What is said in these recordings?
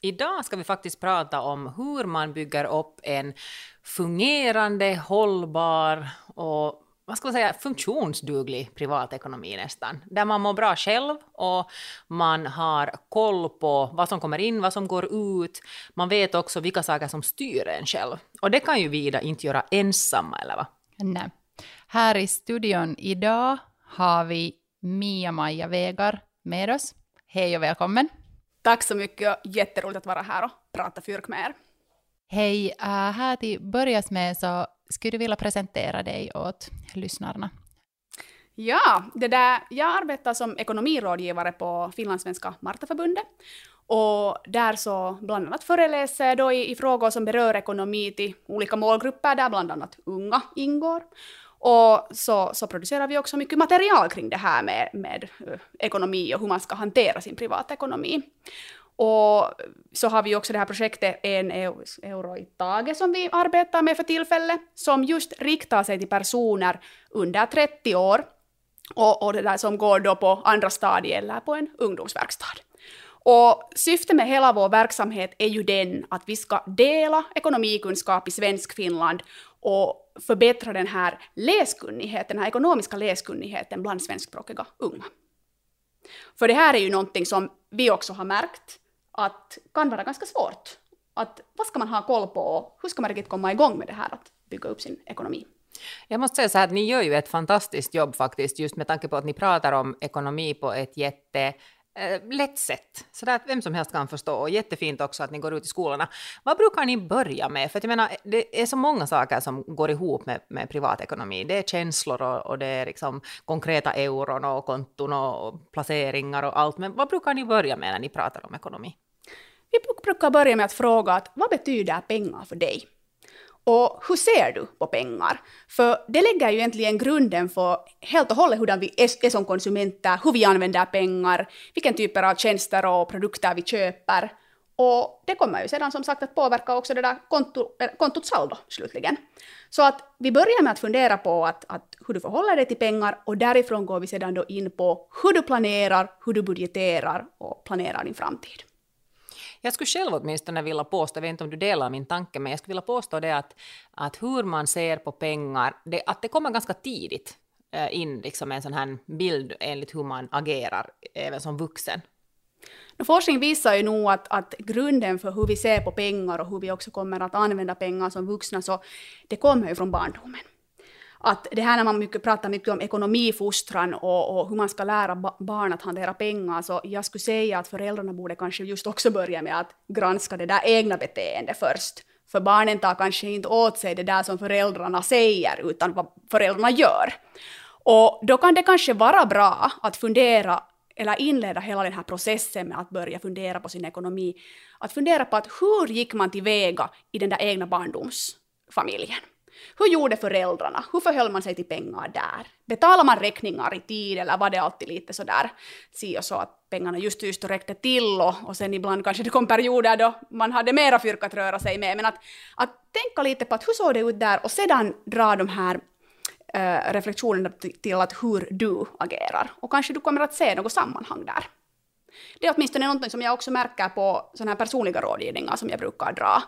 Idag ska vi faktiskt prata om hur man bygger upp en fungerande, hållbar och vad ska man säga, funktionsduglig privatekonomi nästan. Där man mår bra själv och man har koll på vad som kommer in, vad som går ut. Man vet också vilka saker som styr en själv. Och det kan ju vi Ida inte göra ensamma, eller va? Nej. Här i studion idag har vi Mia-Maja Vegar med oss. Hej och välkommen. Tack så mycket, jätteroligt att vara här och prata fyrk med er. Hej, uh, här till börjas med så skulle du vilja presentera dig åt lyssnarna? Ja, det där, jag arbetar som ekonomirådgivare på Finlandssvenska Martaförbundet. Och där så bland annat föreläser jag då i, i frågor som berör ekonomi till olika målgrupper, där bland annat unga ingår. Och så, så producerar vi också mycket material kring det här med, med eh, ekonomi och hur man ska hantera sin privatekonomi. Och så har vi också det här projektet En euro i taget som vi arbetar med för tillfället, som just riktar sig till personer under 30 år och, och det där som går då på andra stadiet eller på en ungdomsverkstad. Och syftet med hela vår verksamhet är ju den att vi ska dela ekonomikunskap i svensk Finland och förbättra den här läskunnigheten, den här ekonomiska läskunnigheten bland svenskspråkiga unga. För det här är ju någonting som vi också har märkt att kan vara ganska svårt. Att vad ska man ha koll på och hur ska man riktigt komma igång med det här att bygga upp sin ekonomi? Jag måste säga så här att ni gör ju ett fantastiskt jobb faktiskt, just med tanke på att ni pratar om ekonomi på ett jätte Eh, lätt sätt, så där att vem som helst kan förstå. Och jättefint också att ni går ut i skolorna. Vad brukar ni börja med? För att jag menar, det är så många saker som går ihop med, med privatekonomi. Det är känslor och, och det är liksom konkreta euron och konton och placeringar och allt. Men vad brukar ni börja med när ni pratar om ekonomi? Vi brukar börja med att fråga att vad betyder pengar för dig? Och hur ser du på pengar? För det lägger ju egentligen grunden för helt och hållet hur vi är som konsumenter, hur vi använder pengar, vilken typer av tjänster och produkter vi köper. Och det kommer ju sedan som sagt att påverka också det där konto, kontots saldo slutligen. Så att vi börjar med att fundera på att, att hur du förhåller dig till pengar och därifrån går vi sedan då in på hur du planerar, hur du budgeterar och planerar din framtid. Jag skulle själv åtminstone vilja påstå, jag vet inte om du delar min tanke, men jag skulle vilja påstå det att, att hur man ser på pengar, det, att det kommer ganska tidigt eh, in liksom en sån här bild enligt hur man agerar även som vuxen. Forskning visar ju nog att, att grunden för hur vi ser på pengar och hur vi också kommer att använda pengar som vuxna, så det kommer ju från barndomen att det här när man mycket, pratar mycket om ekonomifostran och, och hur man ska lära barn att hantera pengar, så jag skulle säga att föräldrarna borde kanske just också börja med att granska det där egna beteendet först. För barnen tar kanske inte åt sig det där som föräldrarna säger, utan vad föräldrarna gör. Och då kan det kanske vara bra att fundera eller inleda hela den här processen med att börja fundera på sin ekonomi. Att fundera på att hur gick man tillväga i den där egna barndomsfamiljen? Hur gjorde föräldrarna? Hur förhöll man sig till pengar där? Betalade man räkningar i tid eller var det alltid lite sådär si och så att pengarna just just räckte till och, och sen ibland kanske det kom perioder då man hade mera fyrk att röra sig med. Men att, att tänka lite på att hur såg det ut där och sedan dra de här äh, reflektionerna till att hur du agerar. Och kanske du kommer att se något sammanhang där. Det är åtminstone något som jag också märker på sådana här personliga rådgivningar som jag brukar dra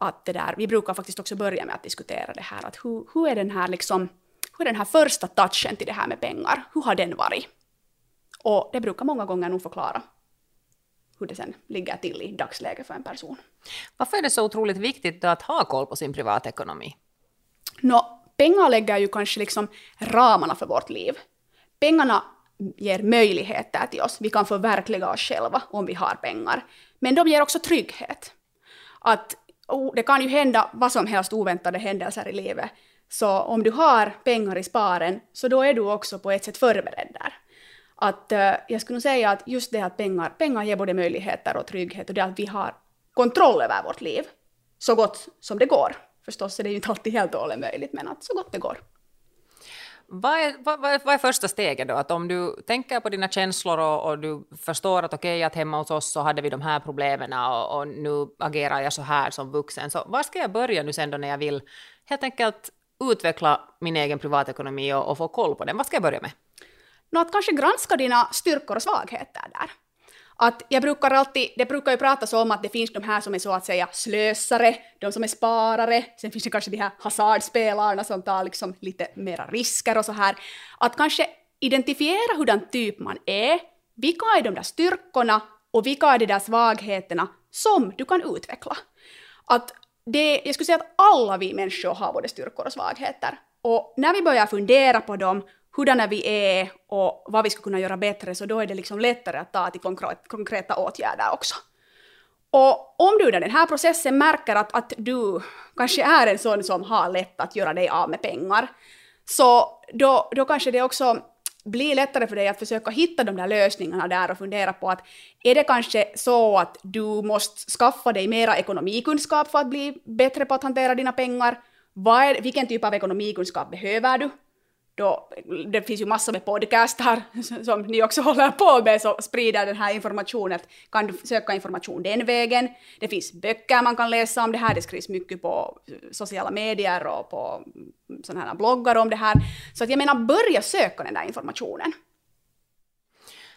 att det där, vi brukar faktiskt också börja med att diskutera det här, att hur, hur är den här liksom, hur är den här första touchen till det här med pengar, hur har den varit? Och det brukar många gånger nog förklara hur det sen ligger till i dagsläget för en person. Varför är det så otroligt viktigt att ha koll på sin privatekonomi? Nå, pengar lägger ju kanske liksom ramarna för vårt liv. Pengarna ger möjligheter till oss, vi kan förverkliga oss själva om vi har pengar. Men de ger också trygghet. Att det kan ju hända vad som helst oväntade händelser i livet. Så om du har pengar i sparen, så då är du också på ett sätt förberedd där. Att uh, jag skulle nog säga att just det att pengar, pengar ger både möjligheter och trygghet och det att vi har kontroll över vårt liv så gott som det går. Förstås är det ju inte alltid helt och hållet möjligt, men att så gott det går. Vad är, vad, vad är första steget då? Att om du tänker på dina känslor och, och du förstår att okej, okay, att hemma hos oss så hade vi de här problemen och, och, nu agerar jag så här som vuxen. Så var ska jag börja nu sen då när jag vill helt enkelt utveckla min egen privatekonomi och, och få koll på den? Vad ska jag börja med? Nå, att kanske granska dina styrkor och svagheter där. Att jag brukar alltid, det brukar ju pratas om att det finns de här som är så att säga slösare, de som är sparare, sen finns det kanske de här hasardspelarna som tar liksom lite mera risker och så här. Att kanske identifiera hurdan typ man är, vilka är de där styrkorna och vilka är de där svagheterna som du kan utveckla. Att det, jag skulle säga att alla vi människor har både styrkor och svagheter. Och när vi börjar fundera på dem hurdana vi är och vad vi skulle kunna göra bättre, så då är det liksom lättare att ta till konkreta åtgärder också. Och om du under den här processen märker att, att du kanske är en sån som har lätt att göra dig av med pengar, så då, då kanske det också blir lättare för dig att försöka hitta de där lösningarna där och fundera på att är det kanske så att du måste skaffa dig mera ekonomikunskap för att bli bättre på att hantera dina pengar? Vad är, vilken typ av ekonomikunskap behöver du? Då, det finns ju massor med podcastar som ni också håller på med som sprider den här informationen. Kan du söka information den vägen? Det finns böcker man kan läsa om det här, det skrivs mycket på sociala medier och på sådana här bloggar om det här. Så att jag menar, börja söka den där informationen.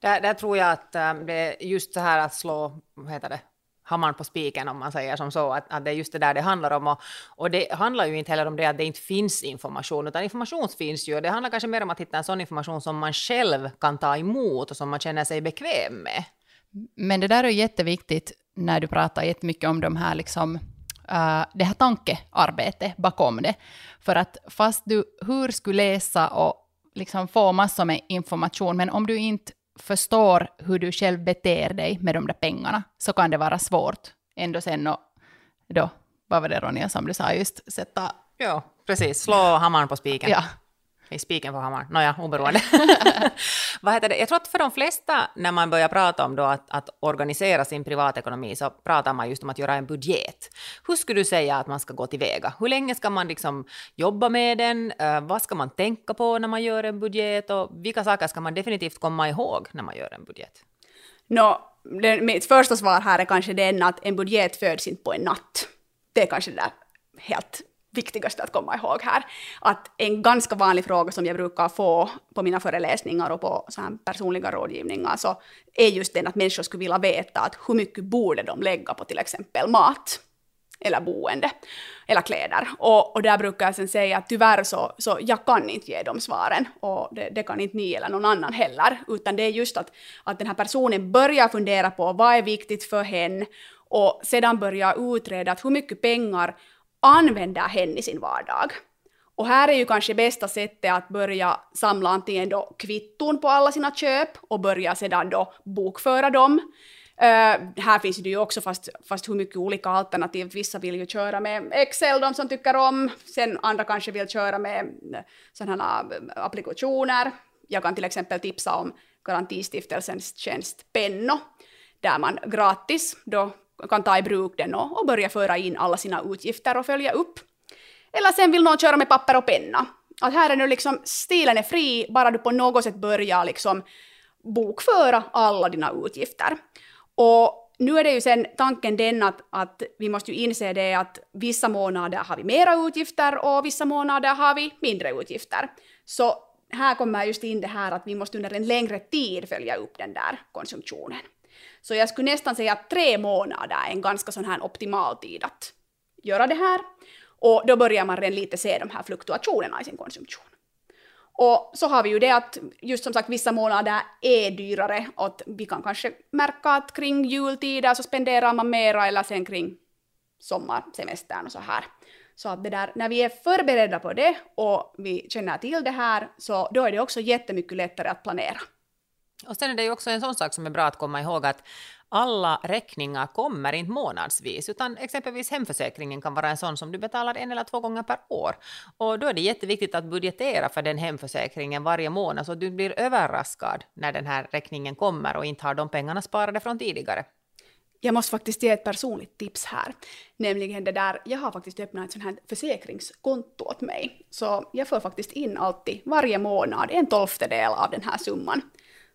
Där, där tror jag att eh, det är just så här att slå, vad heter det, hammaren på spiken om man säger som så, att, att det är just det där det handlar om. Och, och det handlar ju inte heller om det att det inte finns information, utan information finns ju. Och det handlar kanske mer om att hitta en sån information som man själv kan ta emot och som man känner sig bekväm med. Men det där är jätteviktigt när du pratar jättemycket om de här liksom, uh, det här tankearbetet bakom det. För att fast du hur skulle läsa och liksom få massor med information, men om du inte förstår hur du själv beter dig med de där pengarna så kan det vara svårt ändå sen och då, vad var det Ronja som du sa just, sätta... Ja, precis, slå hammaren på spiken. Ja. I spiken på hammaren. Nåja, oberoende. Vad heter det? Jag tror att för de flesta, när man börjar prata om då att, att, organisera sin privatekonomi, så pratar man just om att göra en budget. Hur skulle du säga att man ska gå tillväga? Hur länge ska man liksom jobba med den? Uh, vad ska man tänka på när man gör en budget? Och vilka saker ska man definitivt komma ihåg när man gör en budget? No, det, mitt första svar här är kanske den att en budget föds inte på en natt. Det är kanske det där helt viktigaste att komma ihåg här. Att en ganska vanlig fråga som jag brukar få på mina föreläsningar och på så här personliga rådgivningar så är just den att människor skulle vilja veta att hur mycket borde de lägga på till exempel mat eller boende eller kläder. Och, och där brukar jag sen säga att tyvärr så, så jag kan inte ge de svaren och det, det, kan inte ni eller någon annan heller, utan det är just att, att den här personen börjar fundera på vad är viktigt för henne och sedan börjar utreda att hur mycket pengar använder hen i sin vardag. Och här är ju kanske bästa sättet att börja samla antingen då kvitton på alla sina köp och börja sedan då bokföra dem. Uh, här finns det ju också fast, fast hur mycket olika alternativ. Vissa vill ju köra med Excel, de som tycker om. Sen andra kanske vill köra med eh, sådana eh, applikationer. Jag kan till exempel tipsa om Garantistiftelsens tjänst Penno, där man gratis då kan ta i bruk den och, och börja föra in alla sina utgifter och följa upp. Eller sen vill någon köra med papper och penna. Att här är nu liksom, stilen är fri, bara du på något sätt börjar liksom bokföra alla dina utgifter. Och nu är det ju sen tanken den att, att vi måste ju inse det att vissa månader har vi mera utgifter och vissa månader har vi mindre utgifter. Så här kommer just in det här att vi måste under en längre tid följa upp den där konsumtionen. Så jag skulle nästan säga att tre månader är en ganska sån här optimal tid att göra det här. Och då börjar man redan lite se de här fluktuationerna i sin konsumtion. Och så har vi ju det att just som sagt vissa månader är dyrare och vi kan kanske märka att kring jultider så spenderar man mera eller sen kring sommarsemestern och så här. Så att det där, när vi är förberedda på det och vi känner till det här så då är det också jättemycket lättare att planera. Och sen är det ju också en sån sak som är bra att komma ihåg att alla räkningar kommer inte månadsvis, utan exempelvis hemförsäkringen kan vara en sån som du betalar en eller två gånger per år. Och då är det jätteviktigt att budgetera för den hemförsäkringen varje månad så att du blir överraskad när den här räkningen kommer och inte har de pengarna sparade från tidigare. Jag måste faktiskt ge ett personligt tips här. Nämligen det där, jag har faktiskt öppnat ett sånt här försäkringskonto åt mig. Så jag får faktiskt in alltid varje månad en tolftedel av den här summan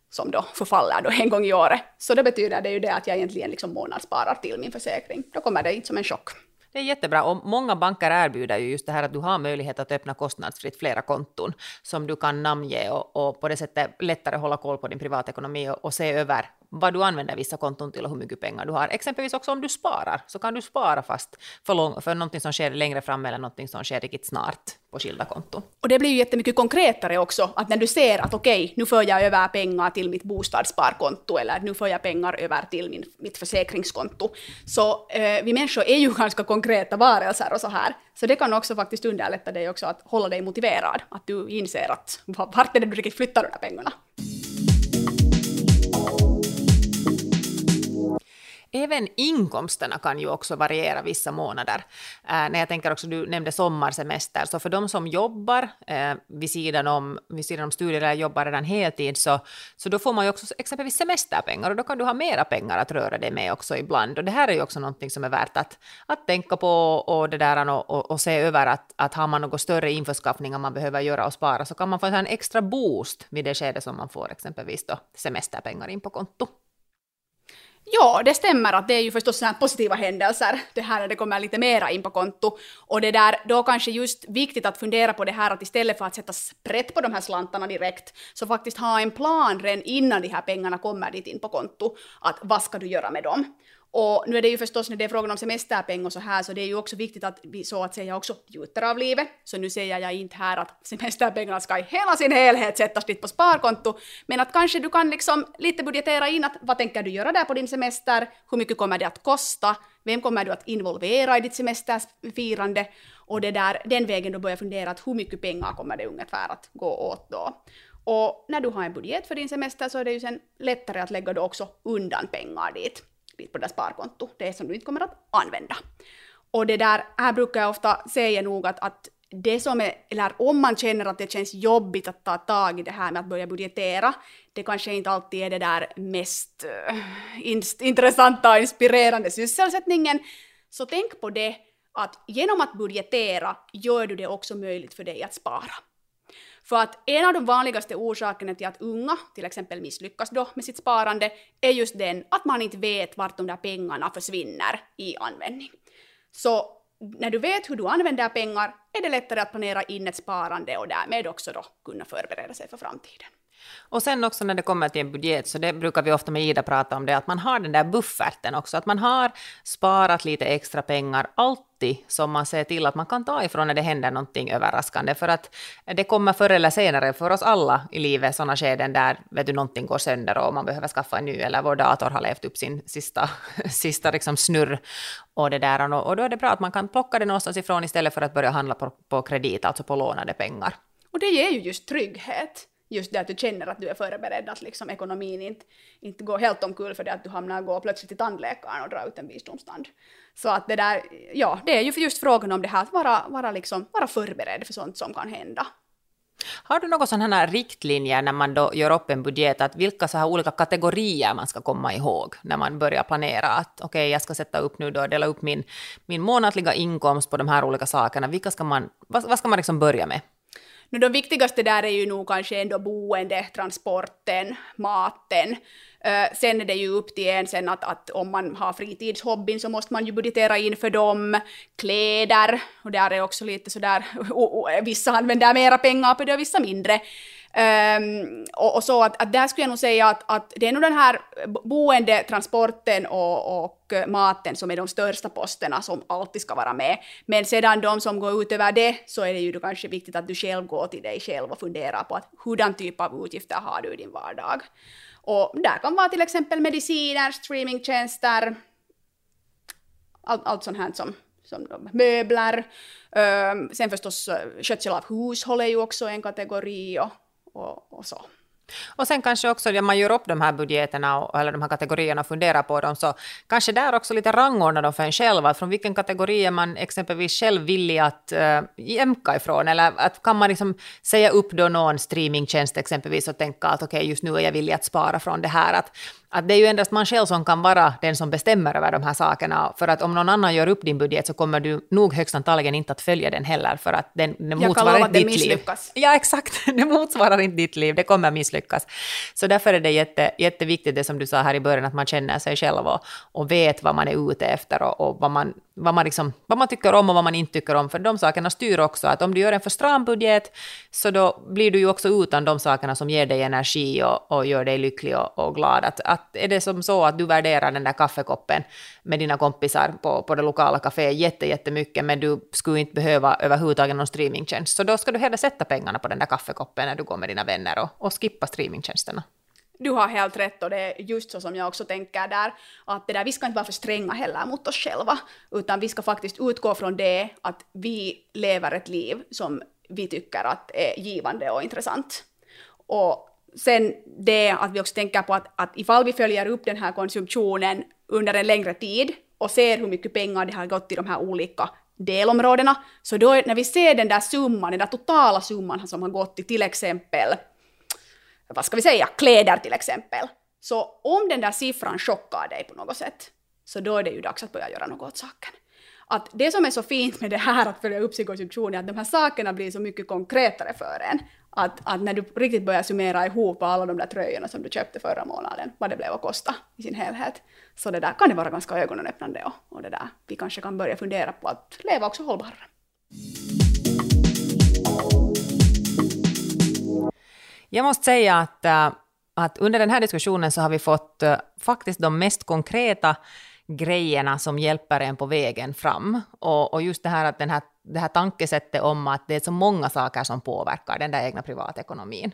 som då förfaller då en gång i året. Så det betyder det ju det att jag egentligen liksom månadssparar till min försäkring. Då kommer det inte som en chock. Det är jättebra och många banker erbjuder ju just det här att du har möjlighet att öppna kostnadsfritt flera konton som du kan namnge och, och på det sättet lättare hålla koll på din privatekonomi och, och se över vad du använder vissa konton till och hur mycket pengar du har. Exempelvis också om du sparar, så kan du spara fast för, lång, för någonting som sker längre fram eller någonting som sker riktigt snart på skilda konton. Och det blir ju jättemycket konkretare också, att när du ser att okej, okay, nu för jag över pengar till mitt bostadssparkonto eller nu för jag pengar över till min, mitt försäkringskonto. Så eh, vi människor är ju ganska konkreta varelser och så här. Så det kan också faktiskt underlätta dig också att hålla dig motiverad, att du inser att vart är det du riktigt flyttar de där pengarna. Även inkomsterna kan ju också variera vissa månader. Äh, när jag tänker också, du nämnde sommarsemester, så för de som jobbar eh, vid, sidan om, vid sidan om studier eller jobbar redan heltid, så, så då får man ju också exempelvis semesterpengar och då kan du ha mera pengar att röra dig med också ibland. Och det här är ju också någonting som är värt att, att tänka på och, det där, och, och, och se över att, att har man något större införskaffningar man behöver göra och spara så kan man få en extra boost vid det skede som man får exempelvis då semesterpengar in på konto. Ja, det stämmer att det är ju förstås sådana positiva händelser, det här när det kommer lite mera in på konto. Och det där, då kanske just viktigt att fundera på det här att istället för att sätta sprätt på de här slantarna direkt, så faktiskt ha en plan redan innan de här pengarna kommer dit in på konto, att vad ska du göra med dem? Och nu är det ju förstås när det är frågan om semesterpeng och så här, så det är ju också viktigt att vi så att säga också njuter av livet. Så nu säger jag inte här att semesterpengarna ska i hela sin helhet sättas dit på sparkonto, men att kanske du kan liksom lite budgetera in att vad tänker du göra där på din semester, hur mycket kommer det att kosta, vem kommer du att involvera i ditt semesterfirande? Och det där, den vägen då börjar fundera att hur mycket pengar kommer det ungefär att gå åt då. Och när du har en budget för din semester så är det ju sen lättare att lägga då också undan pengar dit på det där sparkonto, det som du inte kommer att använda. Och det där, här brukar jag ofta säga nog att, att det som är, eller om man känner att det känns jobbigt att ta tag i det här med att börja budgetera, det kanske inte alltid är det där mest äh, intressanta och inspirerande sysselsättningen, så tänk på det att genom att budgetera gör du det också möjligt för dig att spara. För att en av de vanligaste orsakerna till att unga till exempel misslyckas då med sitt sparande är just den att man inte vet vart de där pengarna försvinner i användning. Så när du vet hur du använder pengar är det lättare att planera in ett sparande och därmed också då kunna förbereda sig för framtiden. Och sen också när det kommer till en budget, så det brukar vi ofta med Ida prata om det, att man har den där bufferten också, att man har sparat lite extra pengar, alltid som man ser till att man kan ta ifrån när det händer någonting överraskande, för att det kommer förr eller senare för oss alla i livet sådana skeden där vet du, någonting går sönder och man behöver skaffa en ny, eller vår dator har levt upp sin sista, sista liksom snurr och det där, och då är det bra att man kan plocka det någonstans ifrån istället för att börja handla på, på kredit, alltså på lånade pengar. Och det ger ju just trygghet just det att du känner att du är förberedd, att liksom ekonomin inte, inte går helt omkull för det att du hamnar gå plötsligt till tandläkaren och dra ut en visdomstand. Så att det där, ja, det är ju just frågan om det här att vara, vara, liksom, vara förberedd för sånt som kan hända. Har du några sådana här riktlinjer när man då gör upp en budget, att vilka så här olika kategorier man ska komma ihåg när man börjar planera att okej, okay, jag ska sätta upp nu då, dela upp min, min månatliga inkomst på de här olika sakerna, vilka ska man, vad, vad ska man liksom börja med? Nu de viktigaste där är ju nog kanske ändå boende, transporten, maten. Uh, sen är det ju upp till en sen att, att om man har fritidshobbyn så måste man ju budgetera in för dem. Kläder, och där är också lite sådär, och, vissa använder mera pengar på det och vissa mindre. Um, och, och, så att, att där skulle jag nog säga att, att det är nog den här boende, transporten och, och maten som är de största posterna som alltid ska vara med. Men sedan de som går utöver det så är det ju kanske viktigt att du själv går till dig själv och funderar på att hurdan typ av utgifter har du i din vardag. Och där kan vara till exempel mediciner, streamingtjänster, allt, allt sånt här som, som möbler. Ehm, sen förstås eh, skötsel av hushåll är ju också en kategori och och, och så. Och sen kanske också när man gör upp de här budgeterna och, eller de här kategorierna och funderar på dem, så kanske där också lite rangordna dem för en själv, att från vilken kategori är man exempelvis själv villig att äh, jämka ifrån, eller att kan man liksom säga upp då någon streamingtjänst exempelvis och tänka att okej, okay, just nu är jag villig att spara från det här, att att det är ju endast man själv som kan vara den som bestämmer över de här sakerna. För att om någon annan gör upp din budget så kommer du nog högst antagligen inte att följa den heller, för att den, den motsvarar inte ditt liv. Ja, exakt. Det motsvarar inte ditt liv, det kommer misslyckas. Så därför är det jätte, jätteviktigt, det som du sa här i början, att man känner sig själv och, och vet vad man är ute efter och, och vad, man, vad, man liksom, vad man tycker om och vad man inte tycker om. För de sakerna styr också att om du gör en för stram budget, så då blir du ju också utan de sakerna som ger dig energi och, och gör dig lycklig och, och glad. Att, att är det som så att du värderar den där kaffekoppen med dina kompisar på, på det lokala kaféet jätte, jättemycket, men du skulle inte behöva överhuvudtaget någon streamingtjänst, så då ska du hellre sätta pengarna på den där kaffekoppen när du går med dina vänner och, och skippa streamingtjänsterna. Du har helt rätt och det är just så som jag också tänker där, att det där, vi ska inte vara för stränga heller mot oss själva, utan vi ska faktiskt utgå från det att vi lever ett liv som vi tycker att är givande och intressant. Och sen det att vi också tänker på att, att ifall vi följer upp den här konsumtionen under en längre tid och ser hur mycket pengar det har gått till de här olika delområdena, så då när vi ser den där summan, den där totala summan som har gått till till exempel, vad ska vi säga, kläder till exempel, så om den där siffran chockar dig på något sätt, så då är det ju dags att börja göra något åt saken. Att det som är så fint med det här att följa upp sin konsumtion är att de här sakerna blir så mycket konkretare för en. Att, att när du riktigt börjar summera ihop alla de där tröjorna som du köpte förra månaden, vad det blev att kosta i sin helhet, så det där kan det vara ganska ögonöppnande och, och det där, vi kanske kan börja fundera på att leva också hållbarare. Jag måste säga att, äh, att under den här diskussionen så har vi fått äh, faktiskt de mest konkreta grejerna som hjälper en på vägen fram. Och, och just det här att den här, det här tankesättet om att det är så många saker som påverkar den där egna privatekonomin.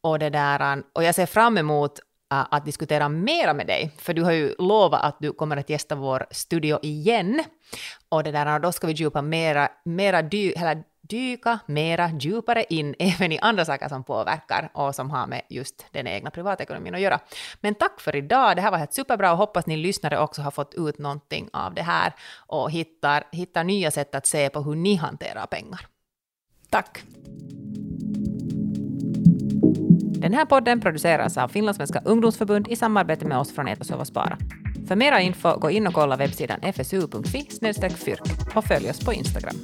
Och, det där, äh, och jag ser fram emot att diskutera mera med dig, för du har ju lovat att du kommer att gästa vår studio igen. Och det där, då ska vi djupa mera, mera dy, eller dyka mera djupare in även i andra saker som påverkar och som har med just den egna privatekonomin att göra. Men tack för idag, det här var helt superbra och hoppas ni lyssnare också har fått ut någonting av det här och hittar, hittar nya sätt att se på hur ni hanterar pengar. Tack! Den här podden produceras av Finlandssvenska ungdomsförbund i samarbete med oss från Etosova Spara. För mera info, gå in och kolla webbsidan fsu.fi fyrk och följ oss på Instagram.